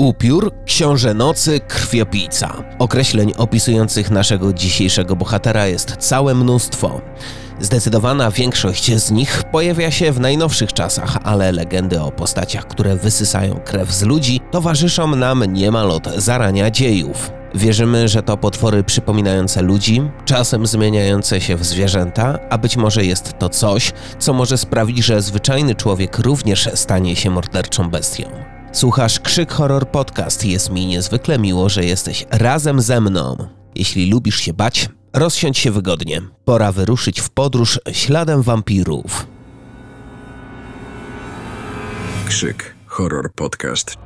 Upiór, książę nocy, krwiopijca. Określeń opisujących naszego dzisiejszego bohatera jest całe mnóstwo. Zdecydowana większość z nich pojawia się w najnowszych czasach, ale legendy o postaciach, które wysysają krew z ludzi, towarzyszą nam niemal od zarania dziejów. Wierzymy, że to potwory przypominające ludzi, czasem zmieniające się w zwierzęta, a być może jest to coś, co może sprawić, że zwyczajny człowiek również stanie się morderczą bestią. Słuchasz Krzyk Horror Podcast. Jest mi niezwykle miło, że jesteś razem ze mną. Jeśli lubisz się bać, rozsiądź się wygodnie. Pora wyruszyć w podróż śladem wampirów. Krzyk Horror Podcast.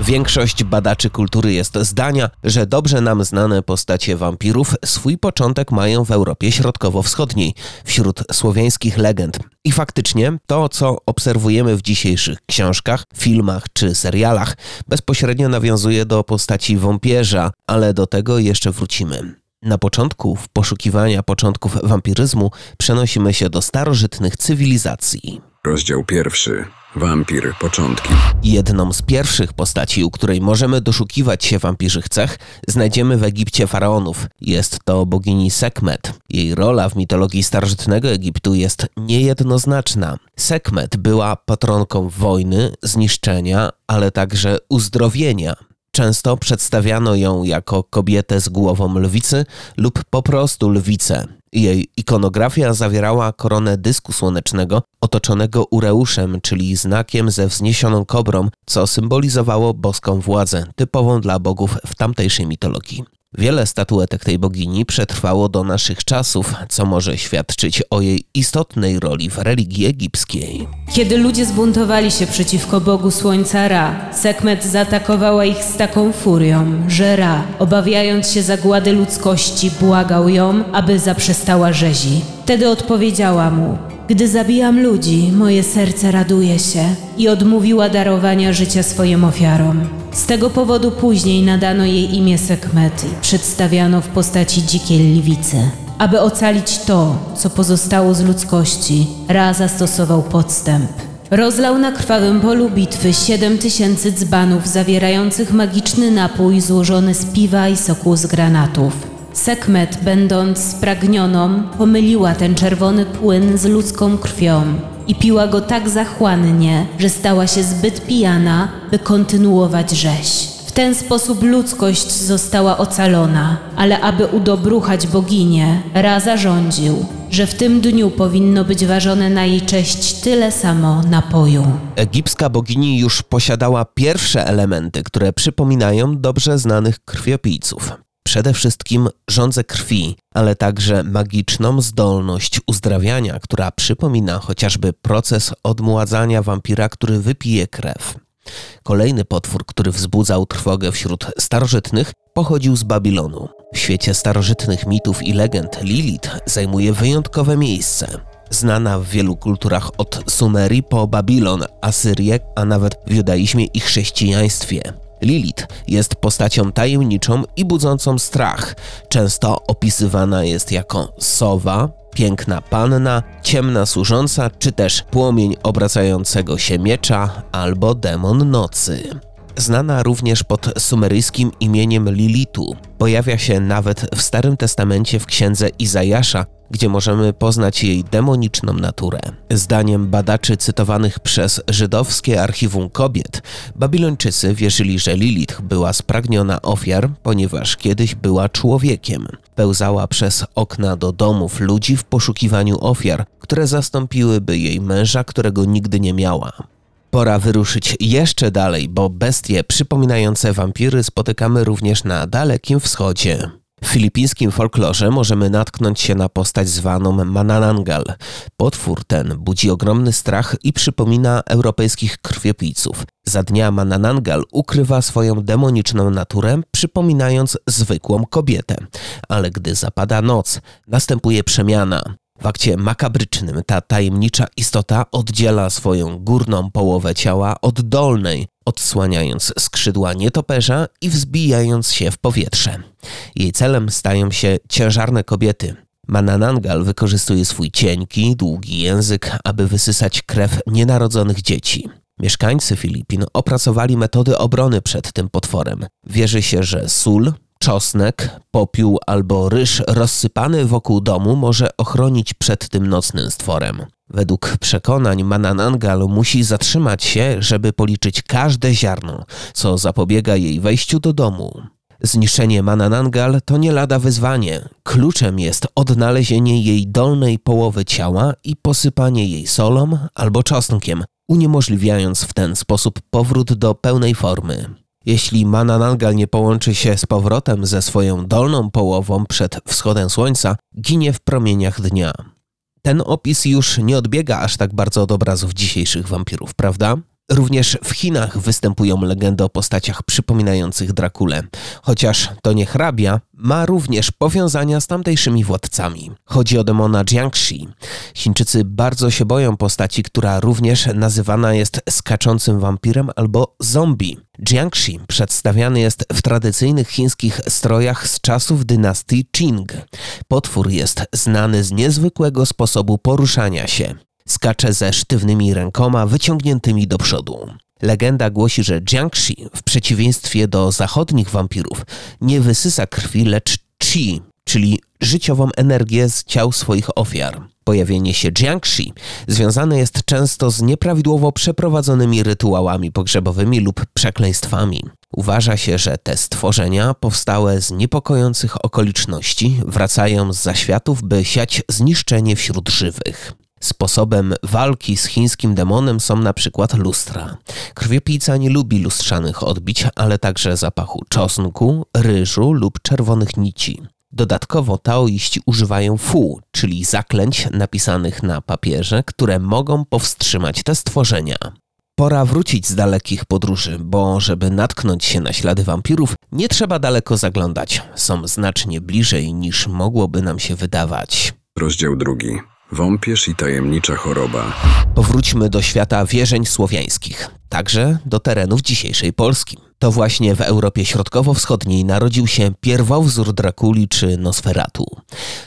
Większość badaczy kultury jest zdania, że dobrze nam znane postacie wampirów swój początek mają w Europie Środkowo-Wschodniej, wśród słowiańskich legend. I faktycznie to, co obserwujemy w dzisiejszych książkach, filmach czy serialach, bezpośrednio nawiązuje do postaci wampierza, ale do tego jeszcze wrócimy. Na początku, w poszukiwania początków wampiryzmu, przenosimy się do starożytnych cywilizacji. Rozdział pierwszy. Wampir. Początki. Jedną z pierwszych postaci, u której możemy doszukiwać się wampirzych cech, znajdziemy w Egipcie faraonów. Jest to bogini Sekmet. Jej rola w mitologii starożytnego Egiptu jest niejednoznaczna. Sekmet była patronką wojny, zniszczenia, ale także uzdrowienia. Często przedstawiano ją jako kobietę z głową lwicy lub po prostu lwicę. Jej ikonografia zawierała koronę dysku słonecznego otoczonego ureuszem, czyli znakiem ze wzniesioną kobrą, co symbolizowało boską władzę, typową dla bogów w tamtejszej mitologii. Wiele statuetek tej bogini przetrwało do naszych czasów, co może świadczyć o jej istotnej roli w religii egipskiej. Kiedy ludzie zbuntowali się przeciwko Bogu Słońca Ra, Sekmet zaatakowała ich z taką furią, że Ra, obawiając się zagłady ludzkości, błagał ją, aby zaprzestała rzezi. Wtedy odpowiedziała mu: Gdy zabijam ludzi, moje serce raduje się i odmówiła darowania życia swoim ofiarom. Z tego powodu później nadano jej imię Sekmet i przedstawiano w postaci dzikiej lwicy. Aby ocalić to, co pozostało z ludzkości, Ra zastosował podstęp. Rozlał na krwawym polu bitwy siedem tysięcy dzbanów zawierających magiczny napój złożony z piwa i soku z granatów. Sekmet, będąc spragnioną, pomyliła ten czerwony płyn z ludzką krwią i piła go tak zachłannie, że stała się zbyt pijana, by kontynuować rzeź. W ten sposób ludzkość została ocalona, ale aby udobruchać boginię, Ra zarządził, że w tym dniu powinno być ważone na jej cześć tyle samo napoju. Egipska bogini już posiadała pierwsze elementy, które przypominają dobrze znanych krwiopijców przede wszystkim żądzę krwi, ale także magiczną zdolność uzdrawiania, która przypomina chociażby proces odmładzania wampira, który wypije krew. Kolejny potwór, który wzbudzał trwogę wśród starożytnych, pochodził z Babilonu. W świecie starożytnych mitów i legend Lilith zajmuje wyjątkowe miejsce. Znana w wielu kulturach od Sumerii po Babilon, Asyrię, a nawet w judaizmie i chrześcijaństwie. Lilith jest postacią tajemniczą i budzącą strach. Często opisywana jest jako sowa, piękna panna, ciemna służąca, czy też płomień obracającego się miecza albo demon nocy. Znana również pod sumeryjskim imieniem Lilitu. Pojawia się nawet w Starym Testamencie w księdze Izajasza, gdzie możemy poznać jej demoniczną naturę. Zdaniem badaczy cytowanych przez żydowskie archiwum kobiet, Babilończycy wierzyli, że Lilith była spragniona ofiar, ponieważ kiedyś była człowiekiem. Pełzała przez okna do domów ludzi w poszukiwaniu ofiar, które zastąpiłyby jej męża, którego nigdy nie miała. Pora wyruszyć jeszcze dalej, bo bestie przypominające wampiry spotykamy również na Dalekim Wschodzie. W filipińskim folklorze możemy natknąć się na postać zwaną Mananangal. Potwór ten budzi ogromny strach i przypomina europejskich krwiopijców. Za dnia Mananangal ukrywa swoją demoniczną naturę, przypominając zwykłą kobietę. Ale gdy zapada noc, następuje przemiana. W akcie makabrycznym ta tajemnicza istota oddziela swoją górną połowę ciała od dolnej, odsłaniając skrzydła nietoperza i wzbijając się w powietrze. Jej celem stają się ciężarne kobiety. Mananangal wykorzystuje swój cienki, długi język, aby wysysać krew nienarodzonych dzieci. Mieszkańcy Filipin opracowali metody obrony przed tym potworem. Wierzy się, że sól, czosnek, popiół albo ryż rozsypany wokół domu może ochronić przed tym nocnym stworem. Według przekonań Mananangal musi zatrzymać się, żeby policzyć każde ziarno, co zapobiega jej wejściu do domu. Zniszczenie Mananangal to nie lada wyzwanie. Kluczem jest odnalezienie jej dolnej połowy ciała i posypanie jej solą albo czosnkiem, uniemożliwiając w ten sposób powrót do pełnej formy. Jeśli Mananangal nie połączy się z powrotem ze swoją dolną połową przed wschodem słońca, ginie w promieniach dnia. Ten opis już nie odbiega aż tak bardzo od obrazów dzisiejszych wampirów, prawda? Również w Chinach występują legendy o postaciach przypominających Drakulę, chociaż to nie hrabia, ma również powiązania z tamtejszymi władcami. Chodzi o demona Jiangxi. Chińczycy bardzo się boją postaci, która również nazywana jest skaczącym wampirem albo zombie. Jiangxi przedstawiany jest w tradycyjnych chińskich strojach z czasów dynastii Qing. Potwór jest znany z niezwykłego sposobu poruszania się. Skacze ze sztywnymi rękoma wyciągniętymi do przodu. Legenda głosi, że Jiangxi, w przeciwieństwie do zachodnich wampirów, nie wysysa krwi, lecz chi, czyli życiową energię z ciał swoich ofiar. Pojawienie się Jiangxi związane jest często z nieprawidłowo przeprowadzonymi rytuałami pogrzebowymi lub przekleństwami. Uważa się, że te stworzenia powstałe z niepokojących okoliczności wracają z zaświatów, by siać zniszczenie wśród żywych. Sposobem walki z chińskim demonem są na przykład lustra. Krwiopijca nie lubi lustrzanych odbić, ale także zapachu czosnku, ryżu lub czerwonych nici. Dodatkowo taoiści używają fu, czyli zaklęć napisanych na papierze, które mogą powstrzymać te stworzenia. Pora wrócić z dalekich podróży, bo żeby natknąć się na ślady wampirów, nie trzeba daleko zaglądać. Są znacznie bliżej niż mogłoby nam się wydawać. Rozdział drugi. Wąpierz i tajemnicza choroba. Powróćmy do świata wierzeń słowiańskich, także do terenów dzisiejszej Polski. To właśnie w Europie Środkowo-Wschodniej narodził się pierwowzór Drakuli czy Nosferatu.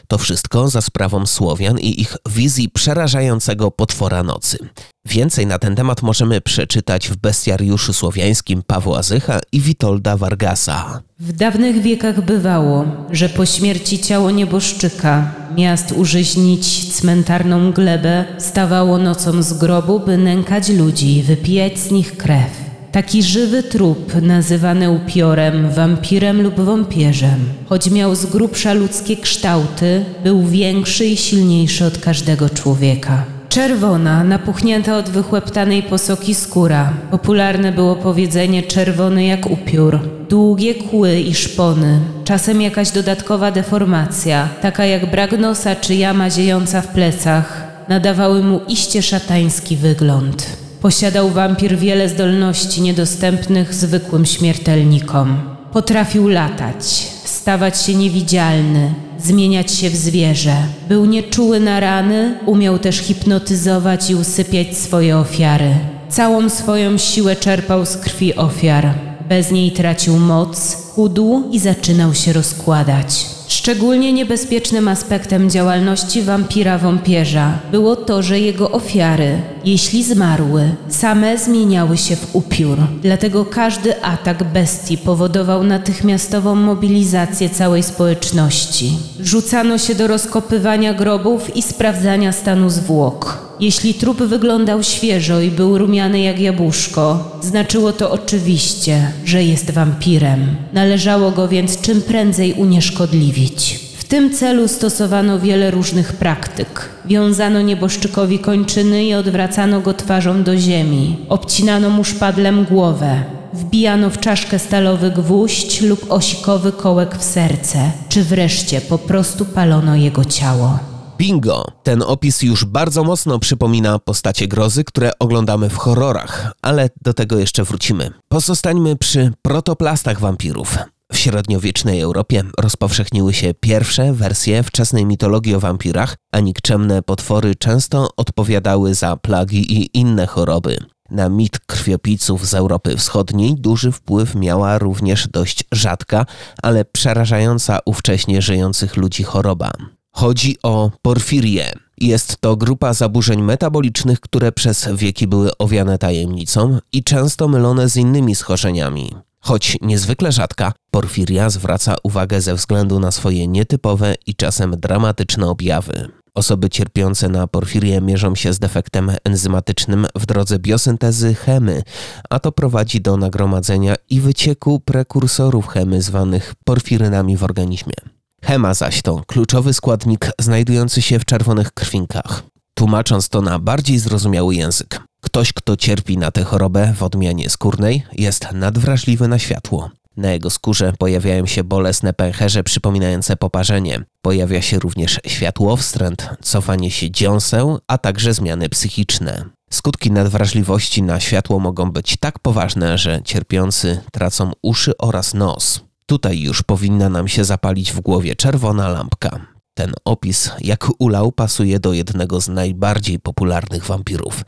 To wszystko za sprawą Słowian i ich wizji przerażającego potwora nocy. Więcej na ten temat możemy przeczytać w bestiariuszu słowiańskim Pawła Zycha i Witolda Vargasa. W dawnych wiekach bywało, że po śmierci ciało nieboszczyka, miast użyźnić cmentarną glebę, stawało nocą z grobu, by nękać ludzi wypijać nich krew. Taki żywy trup, nazywany upiorem, wampirem lub wąpierzem, choć miał z grubsza ludzkie kształty, był większy i silniejszy od każdego człowieka. Czerwona, napuchnięta od wychłeptanej posoki skóra. Popularne było powiedzenie czerwony jak upiór. Długie kły i szpony, czasem jakaś dodatkowa deformacja, taka jak brak nosa czy jama ziejąca w plecach, nadawały mu iście szatański wygląd. Posiadał wampir wiele zdolności niedostępnych zwykłym śmiertelnikom. Potrafił latać, stawać się niewidzialny, zmieniać się w zwierzę. Był nieczuły na rany, umiał też hipnotyzować i usypiać swoje ofiary. Całą swoją siłę czerpał z krwi ofiar. Bez niej tracił moc, chudł i zaczynał się rozkładać. Szczególnie niebezpiecznym aspektem działalności wampira-wąpierza było to, że jego ofiary, jeśli zmarły, same zmieniały się w upiór. Dlatego każdy atak bestii powodował natychmiastową mobilizację całej społeczności. Rzucano się do rozkopywania grobów i sprawdzania stanu zwłok. Jeśli trup wyglądał świeżo i był rumiany jak jabłuszko, znaczyło to oczywiście, że jest wampirem. Należało go więc czym prędzej unieszkodliwić. W tym celu stosowano wiele różnych praktyk. Wiązano nieboszczykowi kończyny i odwracano go twarzą do ziemi. Obcinano mu szpadlem głowę. Wbijano w czaszkę stalowy gwóźdź lub osikowy kołek w serce, czy wreszcie po prostu palono jego ciało. Bingo! Ten opis już bardzo mocno przypomina postacie grozy, które oglądamy w horrorach, ale do tego jeszcze wrócimy. Pozostańmy przy protoplastach wampirów. W średniowiecznej Europie rozpowszechniły się pierwsze wersje wczesnej mitologii o wampirach, a nikczemne potwory często odpowiadały za plagi i inne choroby. Na mit krwiopijców z Europy Wschodniej duży wpływ miała również dość rzadka, ale przerażająca ówcześnie żyjących ludzi choroba. Chodzi o porfirię. Jest to grupa zaburzeń metabolicznych, które przez wieki były owiane tajemnicą i często mylone z innymi schorzeniami. Choć niezwykle rzadka, porfiria zwraca uwagę ze względu na swoje nietypowe i czasem dramatyczne objawy. Osoby cierpiące na porfirię mierzą się z defektem enzymatycznym w drodze biosyntezy chemy, a to prowadzi do nagromadzenia i wycieku prekursorów chemy zwanych porfirynami w organizmie. Chema zaś to kluczowy składnik znajdujący się w czerwonych krwinkach. Tłumacząc to na bardziej zrozumiały język, ktoś, kto cierpi na tę chorobę w odmianie skórnej, jest nadwrażliwy na światło. Na jego skórze pojawiają się bolesne pęcherze przypominające poparzenie. Pojawia się również światłowstręt, cofanie się dziąseł, a także zmiany psychiczne. Skutki nadwrażliwości na światło mogą być tak poważne, że cierpiący tracą uszy oraz nos. Tutaj już powinna nam się zapalić w głowie czerwona lampka. Ten opis, jak ulał, pasuje do jednego z najbardziej popularnych wampirów,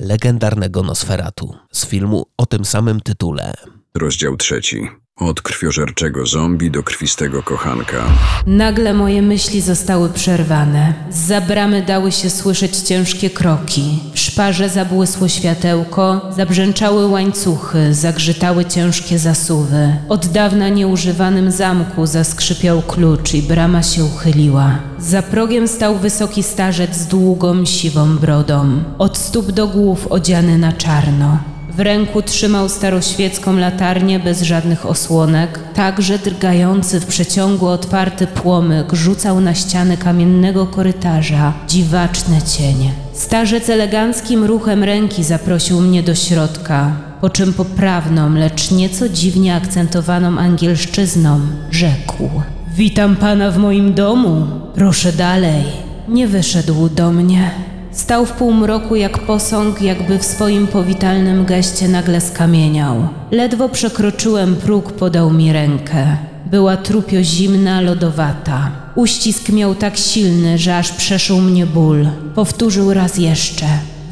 legendarnego Nosferatu, z filmu o tym samym tytule. Rozdział trzeci. Od krwiożerczego zombie do krwistego kochanka. Nagle moje myśli zostały przerwane. Z bramy dały się słyszeć ciężkie kroki. W szparze zabłysło światełko, zabrzęczały łańcuchy, zagrzytały ciężkie zasuwy. Od dawna nieużywanym zamku zaskrzypiał klucz i brama się uchyliła. Za progiem stał wysoki starzec z długą, siwą brodą. Od stóp do głów odziany na czarno. W ręku trzymał staroświecką latarnię bez żadnych osłonek, także drgający w przeciągu otwarty płomyk rzucał na ściany kamiennego korytarza dziwaczne cienie. Starzec eleganckim ruchem ręki zaprosił mnie do środka, po czym poprawną, lecz nieco dziwnie akcentowaną angielszczyzną rzekł: Witam pana w moim domu, proszę dalej. Nie wyszedł do mnie. Stał w półmroku jak posąg, jakby w swoim powitalnym geście nagle skamieniał. Ledwo przekroczyłem próg, podał mi rękę. Była trupio zimna, lodowata. Uścisk miał tak silny, że aż przeszył mnie ból. Powtórzył raz jeszcze.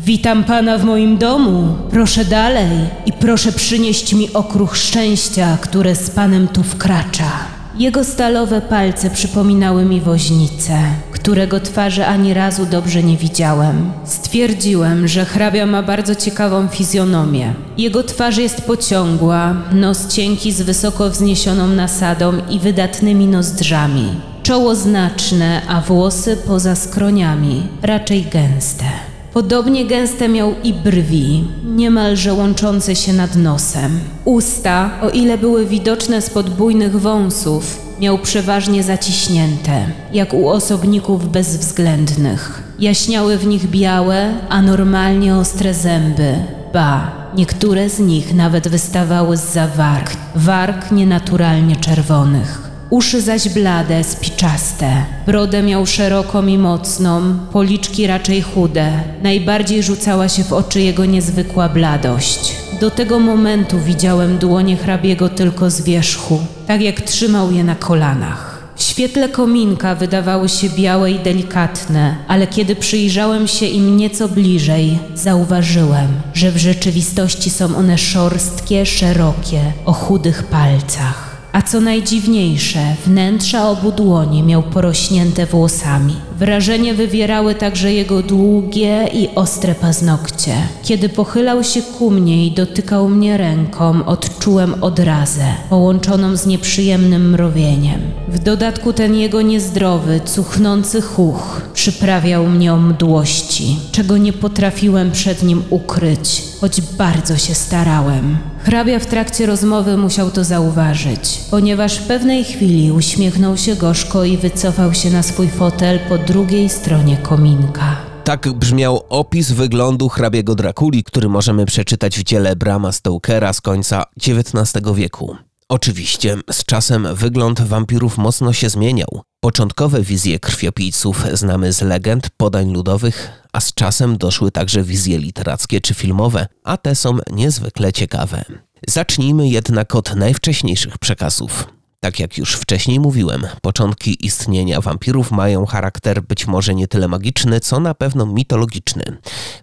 Witam pana w moim domu. Proszę dalej i proszę przynieść mi okruch szczęścia, które z panem tu wkracza. Jego stalowe palce przypominały mi woźnicę, którego twarzy ani razu dobrze nie widziałem. Stwierdziłem, że hrabia ma bardzo ciekawą fizjonomię. Jego twarz jest pociągła, nos cienki z wysoko wzniesioną nasadą i wydatnymi nozdrzami. Czoło znaczne, a włosy poza skroniami, raczej gęste. Podobnie gęste miał i brwi, niemalże łączące się nad nosem. Usta, o ile były widoczne spod bujnych wąsów, miał przeważnie zaciśnięte, jak u osobników bezwzględnych. Jaśniały w nich białe, a normalnie ostre zęby. Ba, niektóre z nich nawet wystawały z warg, warg nienaturalnie czerwonych. Uszy zaś blade, spiczaste. Brodę miał szeroką i mocną, policzki raczej chude. Najbardziej rzucała się w oczy jego niezwykła bladość. Do tego momentu widziałem dłonie hrabiego tylko z wierzchu, tak jak trzymał je na kolanach. W świetle kominka wydawały się białe i delikatne, ale kiedy przyjrzałem się im nieco bliżej, zauważyłem, że w rzeczywistości są one szorstkie, szerokie, o chudych palcach. A co najdziwniejsze, wnętrza obu dłoni miał porośnięte włosami. Wrażenie wywierały także jego długie i ostre paznokcie. Kiedy pochylał się ku mnie i dotykał mnie ręką, odczułem odrazę, połączoną z nieprzyjemnym mrowieniem. W dodatku ten jego niezdrowy, cuchnący chuch przyprawiał mnie o mdłości, czego nie potrafiłem przed nim ukryć, choć bardzo się starałem. Hrabia w trakcie rozmowy musiał to zauważyć, ponieważ w pewnej chwili uśmiechnął się gorzko i wycofał się na swój fotel po drugiej stronie kominka. Tak brzmiał opis wyglądu hrabiego Drakuli, który możemy przeczytać w dziele Brama Stokera z końca XIX wieku. Oczywiście, z czasem wygląd wampirów mocno się zmieniał. Początkowe wizje krwiopijców znamy z legend, podań ludowych, a z czasem doszły także wizje literackie czy filmowe, a te są niezwykle ciekawe. Zacznijmy jednak od najwcześniejszych przekazów. Tak jak już wcześniej mówiłem, początki istnienia wampirów mają charakter być może nie tyle magiczny, co na pewno mitologiczny.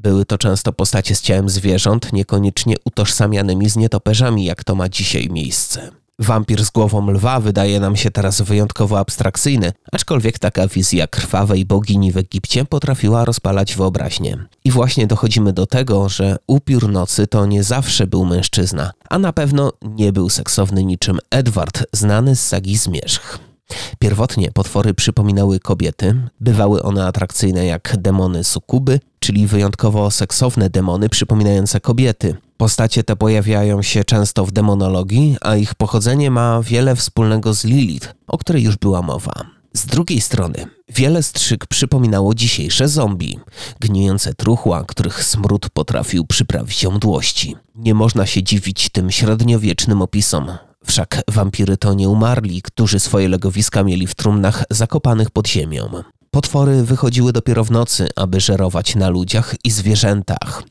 Były to często postacie z ciałem zwierząt, niekoniecznie utożsamianymi z nietoperzami, jak to ma dzisiaj miejsce. Wampir z głową lwa wydaje nam się teraz wyjątkowo abstrakcyjny, aczkolwiek taka wizja krwawej bogini w Egipcie potrafiła rozpalać wyobraźnię. I właśnie dochodzimy do tego, że upiór nocy to nie zawsze był mężczyzna, a na pewno nie był seksowny niczym Edward, znany z sagi Zmierzch. Pierwotnie potwory przypominały kobiety, bywały one atrakcyjne jak demony sukuby, czyli wyjątkowo seksowne demony przypominające kobiety. Postacie te pojawiają się często w demonologii, a ich pochodzenie ma wiele wspólnego z Lilith, o której już była mowa. Z drugiej strony, wiele strzyk przypominało dzisiejsze zombie, gnijące truchła, których smród potrafił przyprawić ją mdłości. Nie można się dziwić tym średniowiecznym opisom. Wszak wampiry to nie umarli, którzy swoje legowiska mieli w trumnach zakopanych pod ziemią. Potwory wychodziły dopiero w nocy, aby żerować na ludziach i zwierzętach.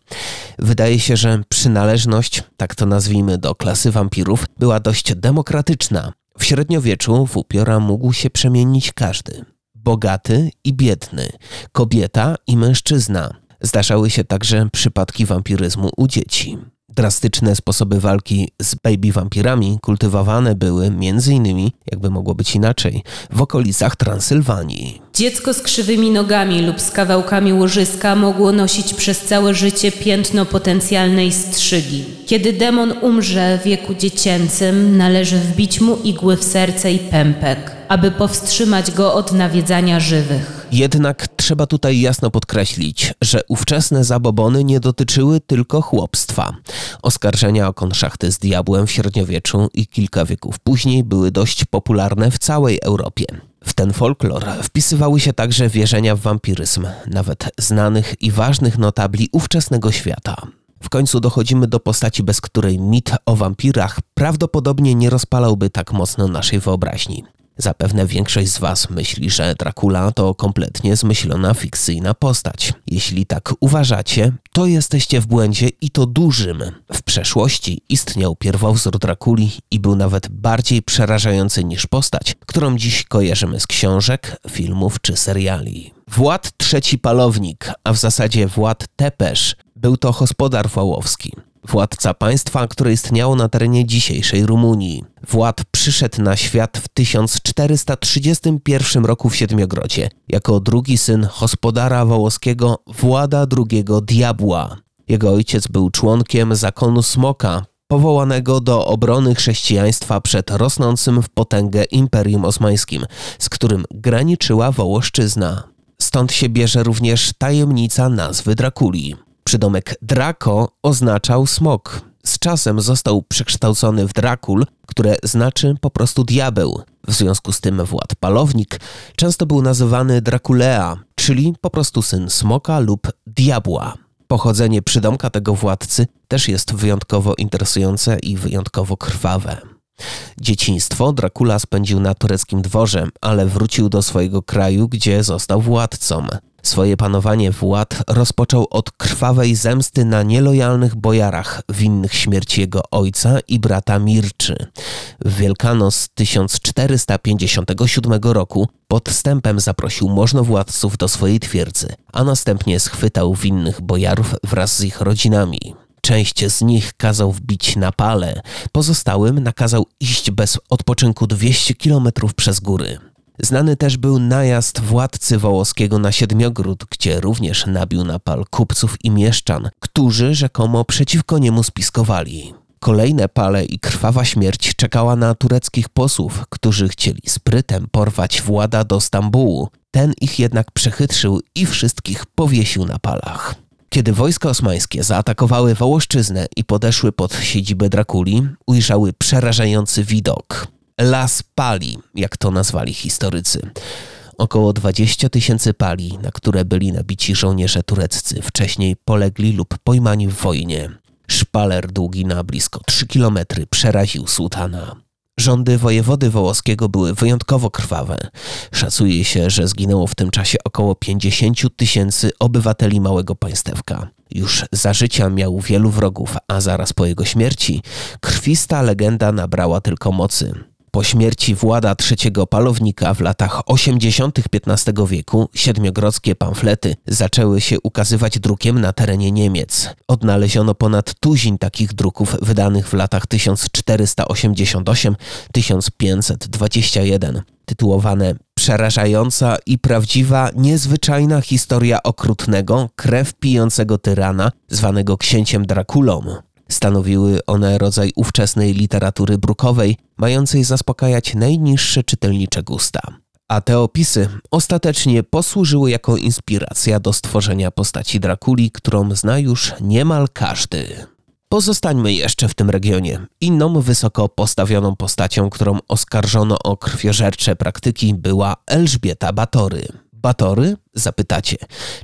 Wydaje się, że przynależność, tak to nazwijmy, do klasy wampirów była dość demokratyczna. W średniowieczu w upiora mógł się przemienić każdy. Bogaty i biedny, kobieta i mężczyzna. Zdarzały się także przypadki wampiryzmu u dzieci. Drastyczne sposoby walki z baby wampirami kultywowane były m.in., jakby mogło być inaczej, w okolicach Transylwanii. Dziecko z krzywymi nogami lub z kawałkami łożyska mogło nosić przez całe życie piętno potencjalnej strzygi. Kiedy demon umrze w wieku dziecięcym, należy wbić mu igły w serce i pępek, aby powstrzymać go od nawiedzania żywych. Jednak trzeba tutaj jasno podkreślić, że ówczesne zabobony nie dotyczyły tylko chłopstwa. Oskarżenia o konszachty z diabłem w średniowieczu i kilka wieków później były dość popularne w całej Europie. W ten folklor wpisywały się także wierzenia w wampiryzm, nawet znanych i ważnych notabli ówczesnego świata. W końcu dochodzimy do postaci, bez której mit o wampirach prawdopodobnie nie rozpalałby tak mocno naszej wyobraźni. Zapewne większość z Was myśli, że Dracula to kompletnie zmyślona fikcyjna postać. Jeśli tak uważacie, to jesteście w błędzie i to dużym. W przeszłości istniał pierwowzór Drakuli i był nawet bardziej przerażający niż postać, którą dziś kojarzymy z książek, filmów czy seriali. Wład III Palownik, a w zasadzie Wład Tepesz, był to gospodar wołowski władca państwa, które istniało na terenie dzisiejszej Rumunii. Wład przyszedł na świat w 1431 roku w Siedmiogrodzie, jako drugi syn gospodara wołoskiego Włada II Diabła. Jego ojciec był członkiem zakonu Smoka, powołanego do obrony chrześcijaństwa przed rosnącym w potęgę Imperium Osmańskim, z którym graniczyła Wołoszczyzna. Stąd się bierze również tajemnica nazwy Drakuli. Przydomek Draco oznaczał smok. Z czasem został przekształcony w Drakul, które znaczy po prostu diabeł. W związku z tym Wład Palownik często był nazywany Draculea, czyli po prostu syn smoka lub diabła. Pochodzenie przydomka tego władcy też jest wyjątkowo interesujące i wyjątkowo krwawe. Dzieciństwo Dracula spędził na tureckim dworze, ale wrócił do swojego kraju, gdzie został władcą. Swoje panowanie Wład rozpoczął od krwawej zemsty na nielojalnych bojarach winnych śmierci jego ojca i brata Mirczy. W Wielkanoc 1457 roku podstępem zaprosił możnowładców do swojej twierdzy, a następnie schwytał winnych bojarów wraz z ich rodzinami. Część z nich kazał wbić na pale, pozostałym nakazał iść bez odpoczynku 200 kilometrów przez góry. Znany też był najazd władcy wołoskiego na Siedmiogród, gdzie również nabił na pal kupców i mieszczan, którzy rzekomo przeciwko niemu spiskowali. Kolejne pale i krwawa śmierć czekała na tureckich posłów, którzy chcieli sprytem porwać włada do Stambułu. Ten ich jednak przechytrzył i wszystkich powiesił na palach. Kiedy wojska osmańskie zaatakowały Wołoszczyznę i podeszły pod siedzibę Drakuli, ujrzały przerażający widok. Las Pali, jak to nazwali historycy. Około 20 tysięcy pali, na które byli nabici żołnierze tureccy, wcześniej polegli lub pojmani w wojnie. Szpaler długi na blisko 3 kilometry przeraził sułtana. Rządy wojewody wołoskiego były wyjątkowo krwawe. Szacuje się, że zginęło w tym czasie około 50 tysięcy obywateli małego państewka. Już za życia miał wielu wrogów, a zaraz po jego śmierci krwista legenda nabrała tylko mocy. Po śmierci Włada III Palownika w latach 80. XV wieku siedmiogrodzkie pamflety zaczęły się ukazywać drukiem na terenie Niemiec. Odnaleziono ponad tuzin takich druków wydanych w latach 1488-1521, tytułowane Przerażająca i prawdziwa, niezwyczajna historia okrutnego, krew pijącego tyrana, zwanego księciem Drakulą. Stanowiły one rodzaj ówczesnej literatury brukowej, mającej zaspokajać najniższe czytelnicze gusta. A te opisy ostatecznie posłużyły jako inspiracja do stworzenia postaci Drakuli, którą zna już niemal każdy. Pozostańmy jeszcze w tym regionie. Inną wysoko postawioną postacią, którą oskarżono o krwiożercze praktyki, była Elżbieta Batory. Batory? Zapytacie.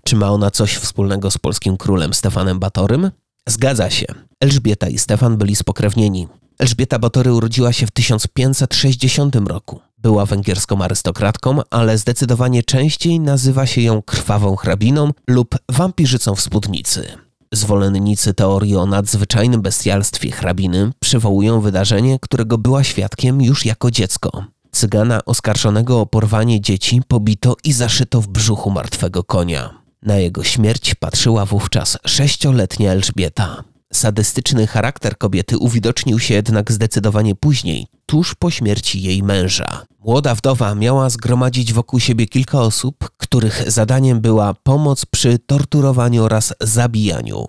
Czy ma ona coś wspólnego z polskim królem Stefanem Batorym? Zgadza się. Elżbieta i Stefan byli spokrewnieni. Elżbieta Batory urodziła się w 1560 roku. Była węgierską arystokratką, ale zdecydowanie częściej nazywa się ją krwawą hrabiną lub wampirzycą w spódnicy. Zwolennicy teorii o nadzwyczajnym bestialstwie hrabiny przywołują wydarzenie, którego była świadkiem już jako dziecko. Cygana oskarżonego o porwanie dzieci pobito i zaszyto w brzuchu martwego konia. Na jego śmierć patrzyła wówczas sześcioletnia Elżbieta. Sadystyczny charakter kobiety uwidocznił się jednak zdecydowanie później, tuż po śmierci jej męża. Młoda wdowa miała zgromadzić wokół siebie kilka osób, których zadaniem była pomoc przy torturowaniu oraz zabijaniu.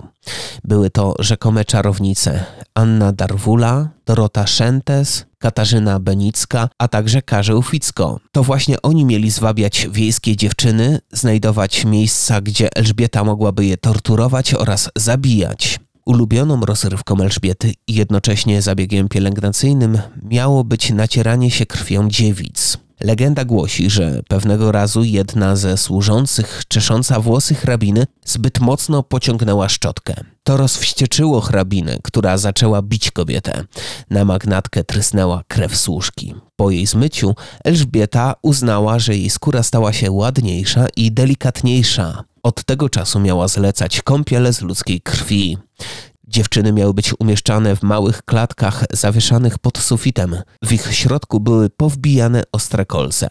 Były to rzekome czarownice Anna Darwula, Dorota Szentes, Katarzyna Benicka, a także Karzeł Ficko. To właśnie oni mieli zwabiać wiejskie dziewczyny, znajdować miejsca, gdzie Elżbieta mogłaby je torturować oraz zabijać. Ulubioną rozrywką Elżbiety i jednocześnie zabiegiem pielęgnacyjnym miało być nacieranie się krwią dziewic. Legenda głosi, że pewnego razu jedna ze służących, czesząca włosy hrabiny, zbyt mocno pociągnęła szczotkę. To rozwścieczyło hrabinę, która zaczęła bić kobietę. Na magnatkę trysnęła krew służki. Po jej zmyciu Elżbieta uznała, że jej skóra stała się ładniejsza i delikatniejsza. Od tego czasu miała zlecać kąpiele z ludzkiej krwi. Dziewczyny miały być umieszczane w małych klatkach zawieszanych pod sufitem. W ich środku były powbijane ostre kolce.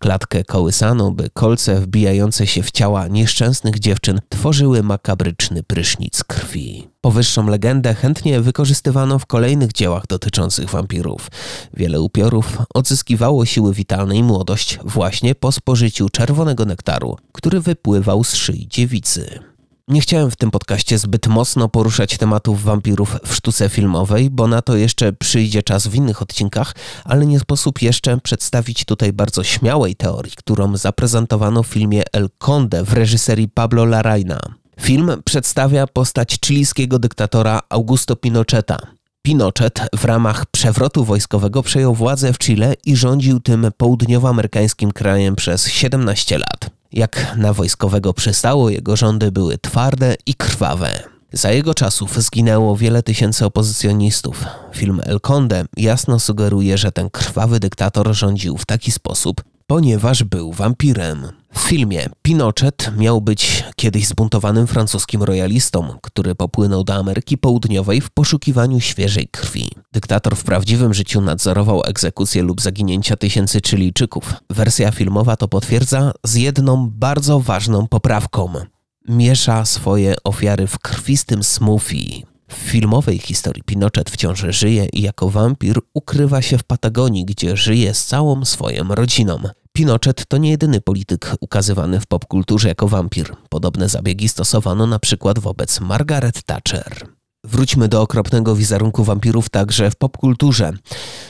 Klatkę kołysano, by kolce wbijające się w ciała nieszczęsnych dziewczyn tworzyły makabryczny prysznic krwi. Powyższą legendę chętnie wykorzystywano w kolejnych dziełach dotyczących wampirów. Wiele upiorów odzyskiwało siły witalne i młodość właśnie po spożyciu czerwonego nektaru, który wypływał z szyi dziewicy. Nie chciałem w tym podcaście zbyt mocno poruszać tematów wampirów w sztuce filmowej, bo na to jeszcze przyjdzie czas w innych odcinkach, ale nie sposób jeszcze przedstawić tutaj bardzo śmiałej teorii, którą zaprezentowano w filmie El Conde w reżyserii Pablo Larraina. Film przedstawia postać chilijskiego dyktatora Augusto Pinocheta. Pinochet w ramach przewrotu wojskowego przejął władzę w Chile i rządził tym południowoamerykańskim krajem przez 17 lat. Jak na wojskowego przystało, jego rządy były twarde i krwawe. Za jego czasów zginęło wiele tysięcy opozycjonistów. Film El Conde jasno sugeruje, że ten krwawy dyktator rządził w taki sposób, ponieważ był wampirem. Filmie Pinochet miał być kiedyś zbuntowanym francuskim royalistą, który popłynął do Ameryki Południowej w poszukiwaniu świeżej krwi. Dyktator w prawdziwym życiu nadzorował egzekucję lub zaginięcia tysięcy Chilijczyków. Wersja filmowa to potwierdza z jedną bardzo ważną poprawką. Miesza swoje ofiary w krwistym smoothie. W filmowej historii Pinochet wciąż żyje i jako wampir ukrywa się w Patagonii, gdzie żyje z całą swoją rodziną. Pinochet to nie jedyny polityk ukazywany w popkulturze jako wampir. Podobne zabiegi stosowano na przykład wobec Margaret Thatcher. Wróćmy do okropnego wizerunku wampirów także w popkulturze.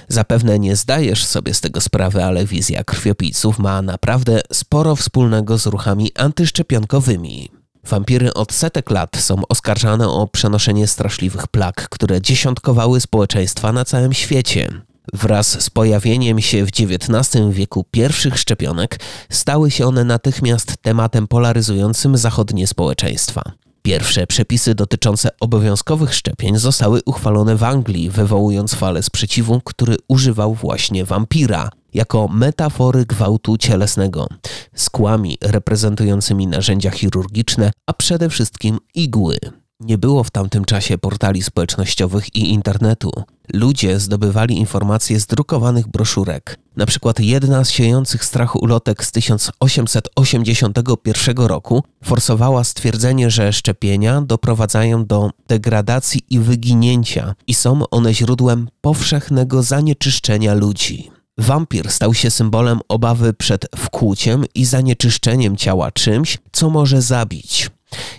Zapewne nie zdajesz sobie z tego sprawy, ale wizja krwiopijców ma naprawdę sporo wspólnego z ruchami antyszczepionkowymi. Wampiry od setek lat są oskarżane o przenoszenie straszliwych plag, które dziesiątkowały społeczeństwa na całym świecie. Wraz z pojawieniem się w XIX wieku pierwszych szczepionek stały się one natychmiast tematem polaryzującym zachodnie społeczeństwa. Pierwsze przepisy dotyczące obowiązkowych szczepień zostały uchwalone w Anglii, wywołując falę sprzeciwu, który używał właśnie wampira jako metafory gwałtu cielesnego, z kłami reprezentującymi narzędzia chirurgiczne, a przede wszystkim igły. Nie było w tamtym czasie portali społecznościowych i internetu. Ludzie zdobywali informacje z drukowanych broszurek. Na przykład jedna z siejących strach ulotek z 1881 roku forsowała stwierdzenie, że szczepienia doprowadzają do degradacji i wyginięcia i są one źródłem powszechnego zanieczyszczenia ludzi. Wampir stał się symbolem obawy przed wkłuciem i zanieczyszczeniem ciała czymś, co może zabić.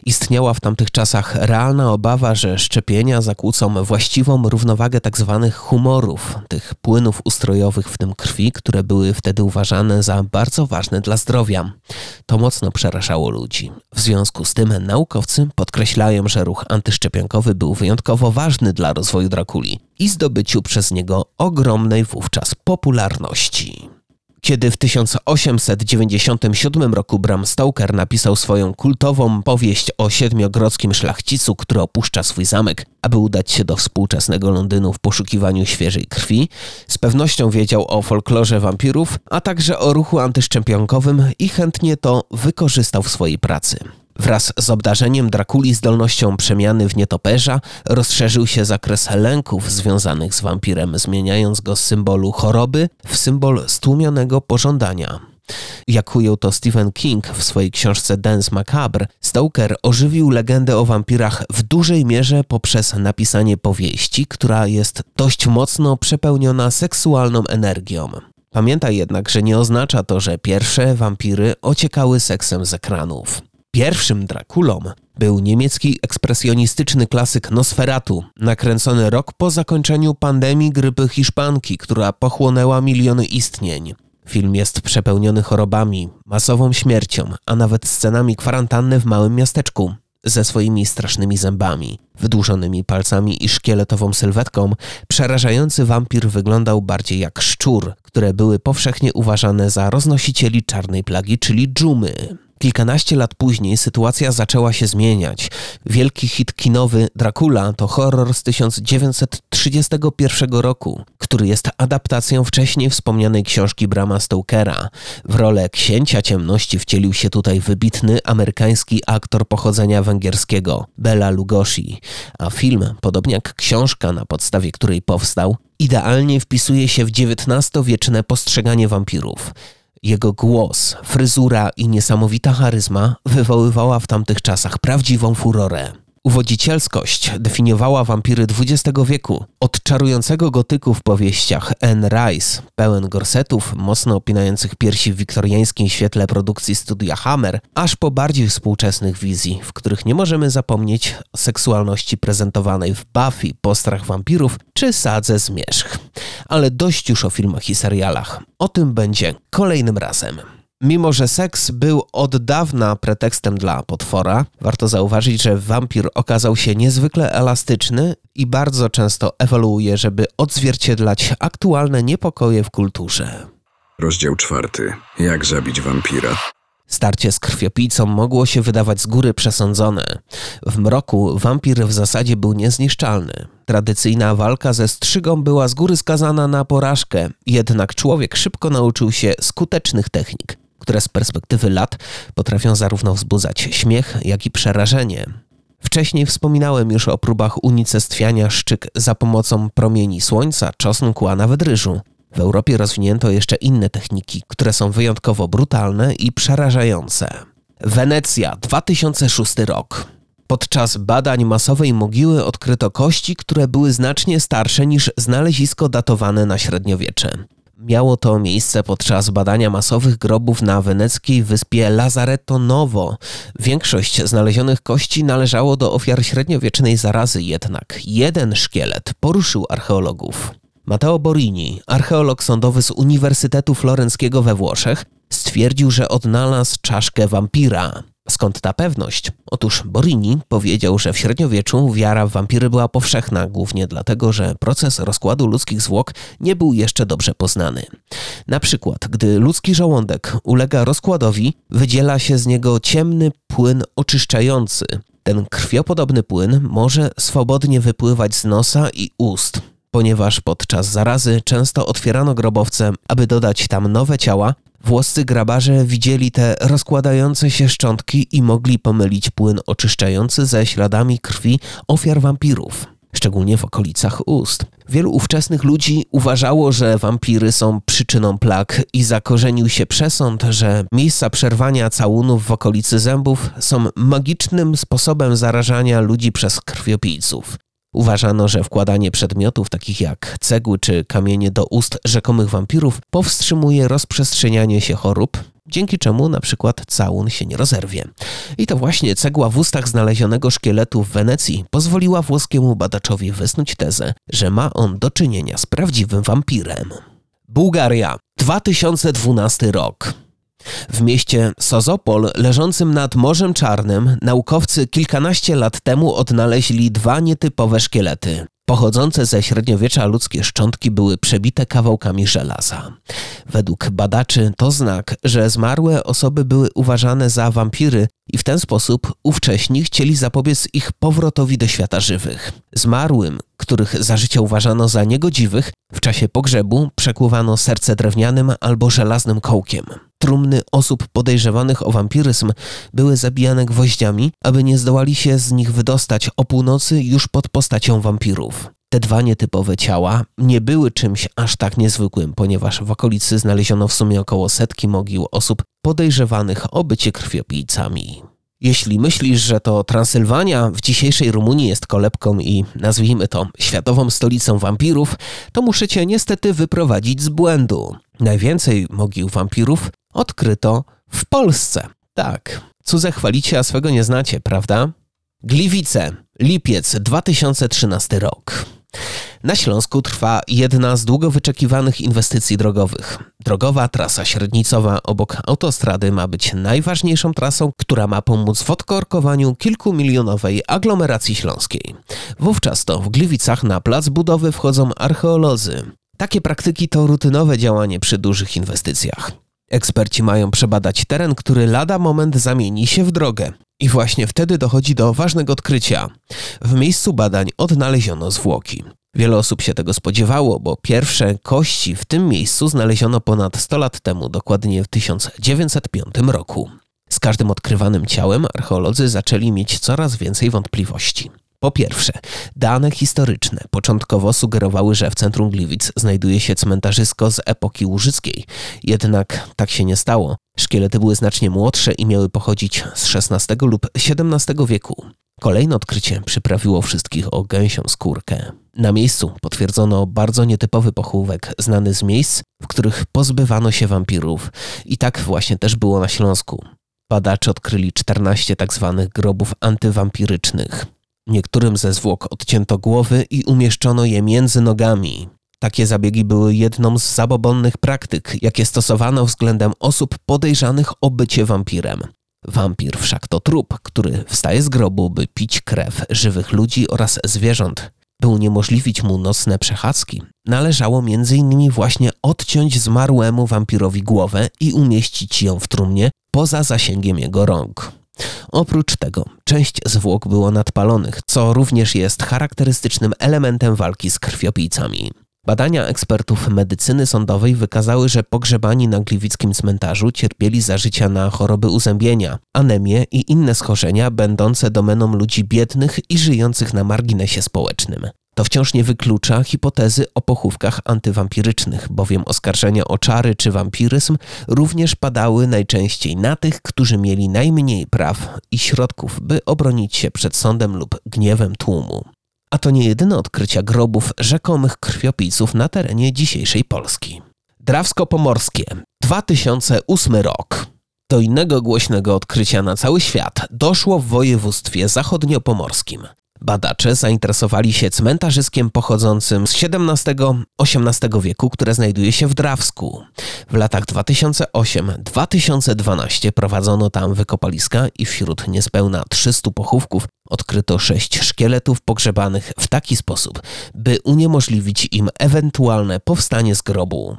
Istniała w tamtych czasach realna obawa, że szczepienia zakłócą właściwą równowagę tzw. Tak humorów, tych płynów ustrojowych w tym krwi, które były wtedy uważane za bardzo ważne dla zdrowia. To mocno przerażało ludzi. W związku z tym naukowcy podkreślają, że ruch antyszczepionkowy był wyjątkowo ważny dla rozwoju Drakuli i zdobyciu przez niego ogromnej wówczas popularności. Kiedy w 1897 roku Bram Stoker napisał swoją kultową powieść o siedmiogrodzkim szlachcicu, który opuszcza swój zamek, aby udać się do współczesnego Londynu w poszukiwaniu świeżej krwi, z pewnością wiedział o folklorze wampirów, a także o ruchu antyszczepionkowym i chętnie to wykorzystał w swojej pracy. Wraz z obdarzeniem Drakuli zdolnością przemiany w nietoperza rozszerzył się zakres lęków związanych z wampirem, zmieniając go z symbolu choroby w symbol stłumionego pożądania. Jak ujął to Stephen King w swojej książce Dance Macabre, Stoker ożywił legendę o wampirach w dużej mierze poprzez napisanie powieści, która jest dość mocno przepełniona seksualną energią. Pamiętaj jednak, że nie oznacza to, że pierwsze wampiry ociekały seksem z ekranów. Pierwszym Drakulą był niemiecki ekspresjonistyczny klasyk Nosferatu, nakręcony rok po zakończeniu pandemii grypy hiszpanki, która pochłonęła miliony istnień. Film jest przepełniony chorobami, masową śmiercią, a nawet scenami kwarantanny w małym miasteczku. Ze swoimi strasznymi zębami, wydłużonymi palcami i szkieletową sylwetką, przerażający wampir wyglądał bardziej jak szczur, które były powszechnie uważane za roznosicieli czarnej plagi, czyli dżumy. Kilkanaście lat później sytuacja zaczęła się zmieniać. Wielki hit kinowy Dracula to horror z 1931 roku, który jest adaptacją wcześniej wspomnianej książki Brama Stokera. W rolę księcia ciemności wcielił się tutaj wybitny amerykański aktor pochodzenia węgierskiego, Bela Lugosi, a film, podobnie jak książka, na podstawie której powstał, idealnie wpisuje się w XIX-wieczne postrzeganie wampirów. Jego głos, fryzura i niesamowita charyzma wywoływała w tamtych czasach prawdziwą furorę. Uwodzicielskość definiowała wampiry XX wieku. Od czarującego gotyku w powieściach Anne Rice, pełen gorsetów, mocno opinających piersi w wiktoriańskim świetle produkcji studia Hammer, aż po bardziej współczesnych wizji, w których nie możemy zapomnieć o seksualności prezentowanej w Buffy, Postrach Wampirów czy Sadze Zmierzch. Ale dość już o filmach i serialach. O tym będzie kolejnym razem. Mimo, że seks był od dawna pretekstem dla potwora, warto zauważyć, że wampir okazał się niezwykle elastyczny i bardzo często ewoluuje, żeby odzwierciedlać aktualne niepokoje w kulturze. Rozdział czwarty. Jak zabić wampira? Starcie z krwiopijcą mogło się wydawać z góry przesądzone. W mroku wampir w zasadzie był niezniszczalny. Tradycyjna walka ze strzygą była z góry skazana na porażkę, jednak człowiek szybko nauczył się skutecznych technik które z perspektywy lat potrafią zarówno wzbudzać śmiech, jak i przerażenie. Wcześniej wspominałem już o próbach unicestwiania szczyk za pomocą promieni słońca, czosnku, a nawet ryżu. W Europie rozwinięto jeszcze inne techniki, które są wyjątkowo brutalne i przerażające. Wenecja, 2006 rok. Podczas badań masowej mogiły odkryto kości, które były znacznie starsze niż znalezisko datowane na średniowiecze. Miało to miejsce podczas badania masowych grobów na weneckiej wyspie Lazaretto Novo. Większość znalezionych kości należało do ofiar średniowiecznej zarazy, jednak jeden szkielet poruszył archeologów. Matteo Borini, archeolog sądowy z Uniwersytetu Florenckiego we Włoszech, stwierdził, że odnalazł czaszkę wampira. Skąd ta pewność? Otóż Borini powiedział, że w średniowieczu wiara w wampiry była powszechna, głównie dlatego, że proces rozkładu ludzkich zwłok nie był jeszcze dobrze poznany. Na przykład, gdy ludzki żołądek ulega rozkładowi, wydziela się z niego ciemny płyn oczyszczający. Ten krwiopodobny płyn może swobodnie wypływać z nosa i ust ponieważ podczas zarazy często otwierano grobowce, aby dodać tam nowe ciała, Włoscy grabarze widzieli te rozkładające się szczątki i mogli pomylić płyn oczyszczający ze śladami krwi ofiar wampirów szczególnie w okolicach ust. Wielu ówczesnych ludzi uważało, że wampiry są przyczyną plag i zakorzenił się przesąd, że miejsca przerwania całunów w okolicy zębów są magicznym sposobem zarażania ludzi przez krwiopijców. Uważano, że wkładanie przedmiotów takich jak cegły czy kamienie do ust rzekomych wampirów powstrzymuje rozprzestrzenianie się chorób, dzięki czemu na przykład całun się nie rozerwie. I to właśnie cegła w ustach znalezionego szkieletu w Wenecji pozwoliła włoskiemu badaczowi wysnuć tezę, że ma on do czynienia z prawdziwym wampirem. Bułgaria, 2012 rok. W mieście Sozopol, leżącym nad Morzem Czarnym, naukowcy kilkanaście lat temu odnaleźli dwa nietypowe szkielety. Pochodzące ze średniowiecza ludzkie szczątki były przebite kawałkami żelaza. Według badaczy to znak, że zmarłe osoby były uważane za wampiry i w ten sposób ówcześni chcieli zapobiec ich powrotowi do świata żywych. Zmarłym, których za życia uważano za niegodziwych, w czasie pogrzebu przekłuwano serce drewnianym albo żelaznym kołkiem. Trumny osób podejrzewanych o wampiryzm były zabijane gwoździami, aby nie zdołali się z nich wydostać o północy już pod postacią wampirów. Te dwa nietypowe ciała nie były czymś aż tak niezwykłym, ponieważ w okolicy znaleziono w sumie około setki mogił osób podejrzewanych o bycie krwiopijcami. Jeśli myślisz, że to Transylwania w dzisiejszej Rumunii jest kolebką i nazwijmy to światową stolicą wampirów, to muszę cię niestety wyprowadzić z błędu. Najwięcej mogił wampirów odkryto w Polsce. Tak, cudze chwalicie, a swego nie znacie, prawda? Gliwice, lipiec 2013 rok. Na Śląsku trwa jedna z długo wyczekiwanych inwestycji drogowych. Drogowa trasa średnicowa obok autostrady ma być najważniejszą trasą, która ma pomóc w odkorkowaniu kilkumilionowej aglomeracji śląskiej. Wówczas to w Gliwicach na plac budowy wchodzą archeolodzy. Takie praktyki to rutynowe działanie przy dużych inwestycjach. Eksperci mają przebadać teren, który lada moment zamieni się w drogę. I właśnie wtedy dochodzi do ważnego odkrycia. W miejscu badań odnaleziono zwłoki. Wiele osób się tego spodziewało, bo pierwsze kości w tym miejscu znaleziono ponad 100 lat temu, dokładnie w 1905 roku. Z każdym odkrywanym ciałem archeolodzy zaczęli mieć coraz więcej wątpliwości. Po pierwsze, dane historyczne początkowo sugerowały, że w centrum Gliwic znajduje się cmentarzysko z epoki łużyckiej. Jednak tak się nie stało. Szkielety były znacznie młodsze i miały pochodzić z XVI lub XVII wieku. Kolejne odkrycie przyprawiło wszystkich o gęsią skórkę. Na miejscu potwierdzono bardzo nietypowy pochówek, znany z miejsc, w których pozbywano się wampirów. I tak właśnie też było na Śląsku. Badacze odkryli 14 tzw. Tak grobów antywampirycznych. Niektórym ze zwłok odcięto głowy i umieszczono je między nogami. Takie zabiegi były jedną z zabobonnych praktyk, jakie stosowano względem osób podejrzanych o bycie wampirem. Wampir wszak to trup, który wstaje z grobu, by pić krew żywych ludzi oraz zwierząt. By uniemożliwić mu nocne przechadzki, należało m.in. właśnie odciąć zmarłemu wampirowi głowę i umieścić ją w trumnie poza zasięgiem jego rąk. Oprócz tego część zwłok było nadpalonych, co również jest charakterystycznym elementem walki z krwiopijcami. Badania ekspertów medycyny sądowej wykazały, że pogrzebani na gliwickim cmentarzu cierpieli za życia na choroby uzębienia, anemię i inne schorzenia będące domeną ludzi biednych i żyjących na marginesie społecznym. To wciąż nie wyklucza hipotezy o pochówkach antywampirycznych, bowiem oskarżenia o czary czy wampiryzm również padały najczęściej na tych, którzy mieli najmniej praw i środków, by obronić się przed sądem lub gniewem tłumu. A to nie jedyne odkrycia grobów rzekomych krwiopijców na terenie dzisiejszej Polski. Drawsko-Pomorskie, 2008 rok. Do innego głośnego odkrycia na cały świat doszło w województwie zachodniopomorskim. Badacze zainteresowali się cmentarzyskiem pochodzącym z XVII-XVIII wieku, które znajduje się w Drawsku. W latach 2008-2012 prowadzono tam wykopaliska i wśród niespełna 300 pochówków odkryto sześć szkieletów pogrzebanych w taki sposób, by uniemożliwić im ewentualne powstanie z grobu.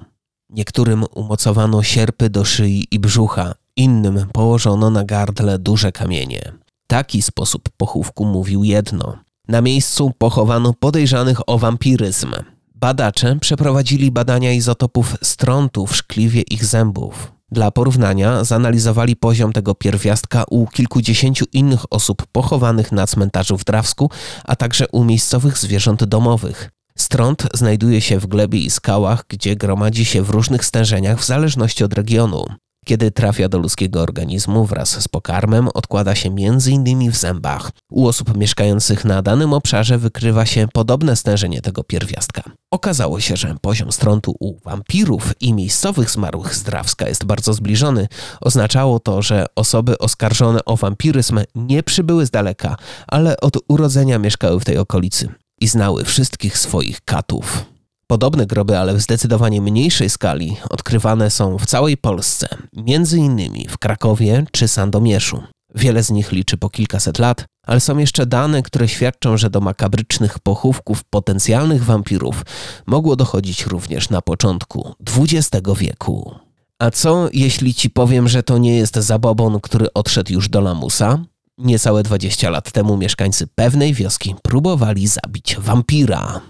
Niektórym umocowano sierpy do szyi i brzucha, innym położono na gardle duże kamienie. Taki sposób pochówku mówił jedno. Na miejscu pochowano podejrzanych o wampiryzm. Badacze przeprowadzili badania izotopów strontu w szkliwie ich zębów. Dla porównania zanalizowali poziom tego pierwiastka u kilkudziesięciu innych osób pochowanych na cmentarzu w Drawsku, a także u miejscowych zwierząt domowych. Strąd znajduje się w glebie i skałach, gdzie gromadzi się w różnych stężeniach w zależności od regionu. Kiedy trafia do ludzkiego organizmu wraz z pokarmem, odkłada się m.in. w zębach. U osób mieszkających na danym obszarze wykrywa się podobne stężenie tego pierwiastka. Okazało się, że poziom strątu u wampirów i miejscowych zmarłych z Drawska jest bardzo zbliżony. Oznaczało to, że osoby oskarżone o wampiryzm nie przybyły z daleka, ale od urodzenia mieszkały w tej okolicy i znały wszystkich swoich katów. Podobne groby, ale w zdecydowanie mniejszej skali, odkrywane są w całej Polsce, między innymi w Krakowie czy Sandomierzu. Wiele z nich liczy po kilkaset lat, ale są jeszcze dane, które świadczą, że do makabrycznych pochówków potencjalnych wampirów mogło dochodzić również na początku XX wieku. A co jeśli ci powiem, że to nie jest zabobon, który odszedł już do lamusa? Niecałe 20 lat temu mieszkańcy pewnej wioski próbowali zabić wampira.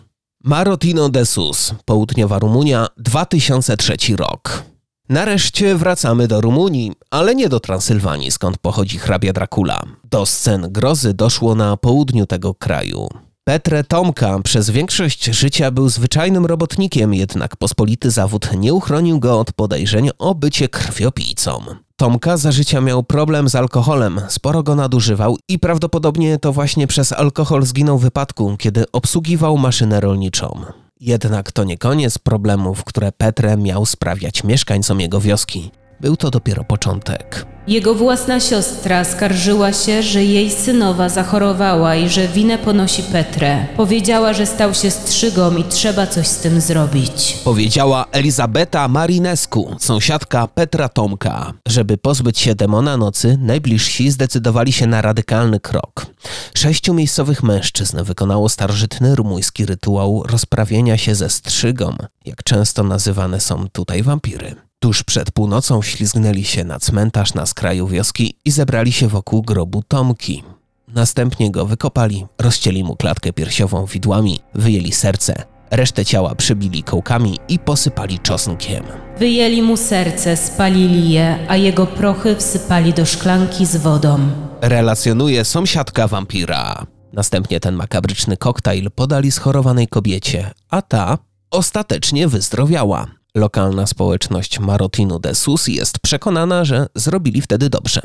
Marotino de Sus, południowa Rumunia, 2003 rok. Nareszcie wracamy do Rumunii, ale nie do Transylwanii, skąd pochodzi hrabia Dracula. Do scen grozy doszło na południu tego kraju. Petre Tomka przez większość życia był zwyczajnym robotnikiem, jednak pospolity zawód nie uchronił go od podejrzeń o bycie krwiopijcą. Tomka za życia miał problem z alkoholem, sporo go nadużywał i prawdopodobnie to właśnie przez alkohol zginął w wypadku, kiedy obsługiwał maszynę rolniczą. Jednak to nie koniec problemów, które Petre miał sprawiać mieszkańcom jego wioski. Był to dopiero początek. Jego własna siostra skarżyła się, że jej synowa zachorowała i że winę ponosi Petrę. Powiedziała, że stał się strzygą i trzeba coś z tym zrobić. Powiedziała Elizabeta Marinescu, sąsiadka Petra Tomka. Żeby pozbyć się demona nocy, najbliżsi zdecydowali się na radykalny krok. Sześciu miejscowych mężczyzn wykonało starożytny rumuński rytuał rozprawienia się ze strzygą, jak często nazywane są tutaj wampiry. Tuż przed północą ślizgnęli się na cmentarz na skraju wioski i zebrali się wokół grobu Tomki. Następnie go wykopali, rozcięli mu klatkę piersiową widłami, wyjęli serce, resztę ciała przybili kołkami i posypali czosnkiem. Wyjęli mu serce, spalili je, a jego prochy wsypali do szklanki z wodą. Relacjonuje sąsiadka wampira. Następnie ten makabryczny koktajl podali schorowanej kobiecie, a ta ostatecznie wyzdrowiała. Lokalna społeczność Marotinu de Sus jest przekonana, że zrobili wtedy dobrze.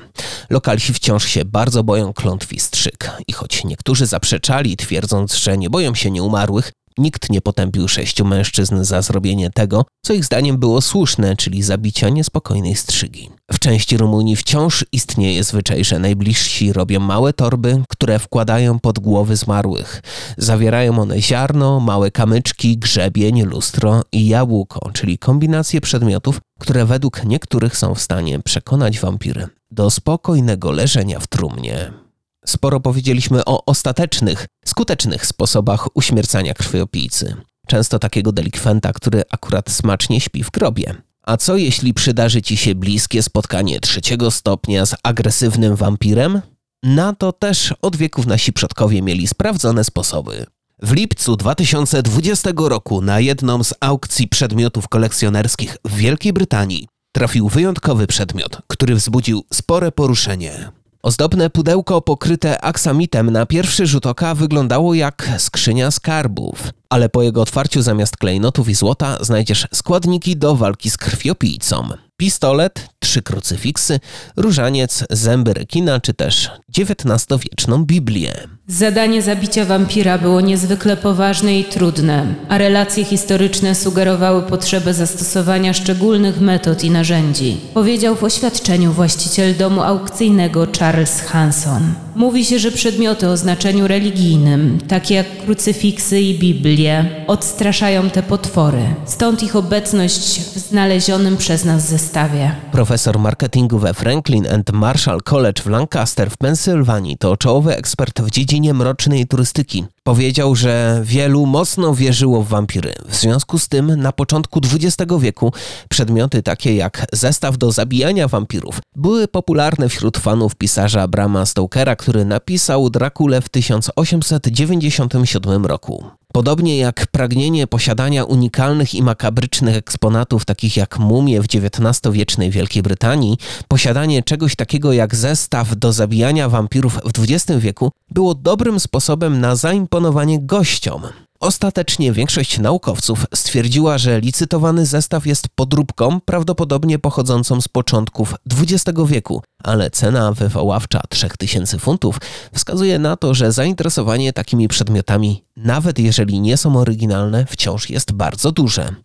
Lokalsi wciąż się bardzo boją klątwi strzyk i choć niektórzy zaprzeczali, twierdząc, że nie boją się nieumarłych, Nikt nie potępił sześciu mężczyzn za zrobienie tego, co ich zdaniem było słuszne, czyli zabicia niespokojnej strzygi. W części Rumunii wciąż istnieje zwyczaj, że najbliżsi robią małe torby, które wkładają pod głowy zmarłych. Zawierają one ziarno, małe kamyczki, grzebień, lustro i jabłko, czyli kombinacje przedmiotów, które według niektórych są w stanie przekonać wampiry do spokojnego leżenia w trumnie. Sporo powiedzieliśmy o ostatecznych, skutecznych sposobach uśmiercania krwiopijcy. Często takiego delikwenta, który akurat smacznie śpi w grobie. A co jeśli przydarzy ci się bliskie spotkanie trzeciego stopnia z agresywnym wampirem? Na to też od wieków nasi przodkowie mieli sprawdzone sposoby. W lipcu 2020 roku na jedną z aukcji przedmiotów kolekcjonerskich w Wielkiej Brytanii trafił wyjątkowy przedmiot, który wzbudził spore poruszenie. Ozdobne pudełko pokryte aksamitem na pierwszy rzut oka wyglądało jak skrzynia skarbów, ale po jego otwarciu zamiast klejnotów i złota znajdziesz składniki do walki z krwiopijcą. Pistolet, trzy krucyfiksy, różaniec, zęby rekina czy też XIX-wieczną Biblię. Zadanie zabicia wampira było niezwykle poważne i trudne, a relacje historyczne sugerowały potrzebę zastosowania szczególnych metod i narzędzi, powiedział w oświadczeniu właściciel domu aukcyjnego Charles Hanson. Mówi się, że przedmioty o znaczeniu religijnym, takie jak krucyfiksy i Biblie, odstraszają te potwory, stąd ich obecność w znalezionym przez nas zestawie. Profesor marketingu we Franklin and Marshall College w Lancaster w Pensylwanii to czołowy ekspert w dziedzinie mrocznej turystyki. Powiedział, że wielu mocno wierzyło w wampiry. W związku z tym na początku XX wieku przedmioty takie jak zestaw do zabijania wampirów były popularne wśród fanów pisarza Brama Stokera, który napisał Drakule w 1897 roku. Podobnie jak pragnienie posiadania unikalnych i makabrycznych eksponatów, takich jak mumie w XIX-wiecznej Wielkiej Brytanii, posiadanie czegoś takiego jak zestaw do zabijania wampirów w XX wieku było dobrym sposobem na zaimponowanie gościom. Ostatecznie większość naukowców stwierdziła, że licytowany zestaw jest podróbką, prawdopodobnie pochodzącą z początków XX wieku, ale cena wywoławcza 3000 funtów wskazuje na to, że zainteresowanie takimi przedmiotami, nawet jeżeli nie są oryginalne, wciąż jest bardzo duże.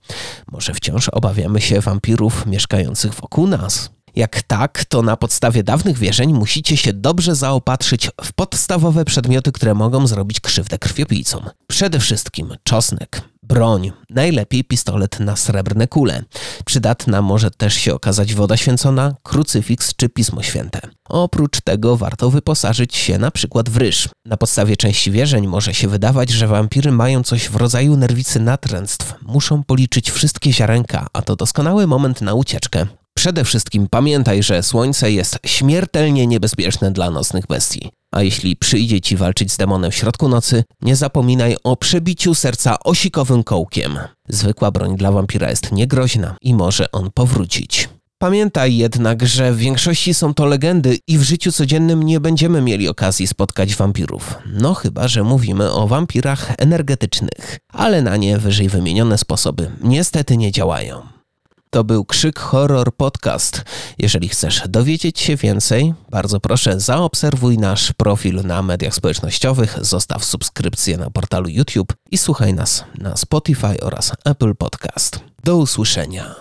Może wciąż obawiamy się wampirów mieszkających wokół nas. Jak tak, to na podstawie dawnych wierzeń musicie się dobrze zaopatrzyć w podstawowe przedmioty, które mogą zrobić krzywdę krwiopijcom. Przede wszystkim czosnek, broń, najlepiej pistolet na srebrne kule. Przydatna może też się okazać woda święcona, krucyfiks czy pismo święte. Oprócz tego warto wyposażyć się na przykład w ryż. Na podstawie części wierzeń może się wydawać, że wampiry mają coś w rodzaju nerwicy natręctw. Muszą policzyć wszystkie ziarenka, a to doskonały moment na ucieczkę. Przede wszystkim pamiętaj, że słońce jest śmiertelnie niebezpieczne dla nocnych bestii. A jeśli przyjdzie ci walczyć z demonem w środku nocy, nie zapominaj o przebiciu serca osikowym kołkiem. Zwykła broń dla wampira jest niegroźna i może on powrócić. Pamiętaj jednak, że w większości są to legendy i w życiu codziennym nie będziemy mieli okazji spotkać wampirów. No chyba, że mówimy o wampirach energetycznych, ale na nie wyżej wymienione sposoby niestety nie działają. To był Krzyk Horror Podcast. Jeżeli chcesz dowiedzieć się więcej, bardzo proszę zaobserwuj nasz profil na mediach społecznościowych, zostaw subskrypcję na portalu YouTube i słuchaj nas na Spotify oraz Apple Podcast. Do usłyszenia.